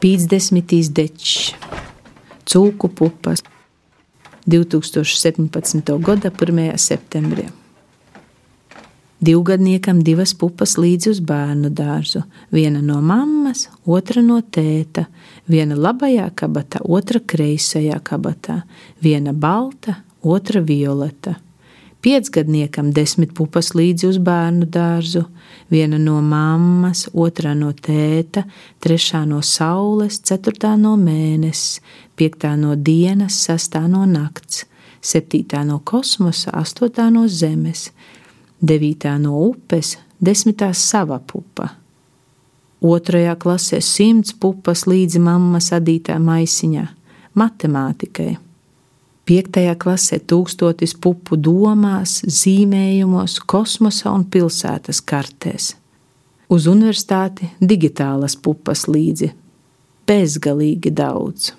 50 dečs, cūku pupas 2017. gada 1. septembrī. Divgadniekam divas pupas līdzi uz bērnu dārzu. Viena no mammas, otra no tēta, viena labajā kabatā, otra kreisajā kabatā, viena balta, otra violeta. Piecgadniekam desmit pupas līdzi uz bērnu dārzu, viena no mammas, otrā no tēta, trešā no saules, ceturtā no mēnesis, piektā no dienas, sastā no nakts, septītā no kosmosa, astotā no zemes, devītā no upes, desmitā sava pupa. Otrajā klasē simts pupas līdzi mammas adītā maisiņā, matemātikai. Piektajā klasē tūkstotis pupu domās, zīmējumos, kosmosa un pilsētas kartēs. Uz universitāti digitālas pupas līdzi, bezgalīgi daudz.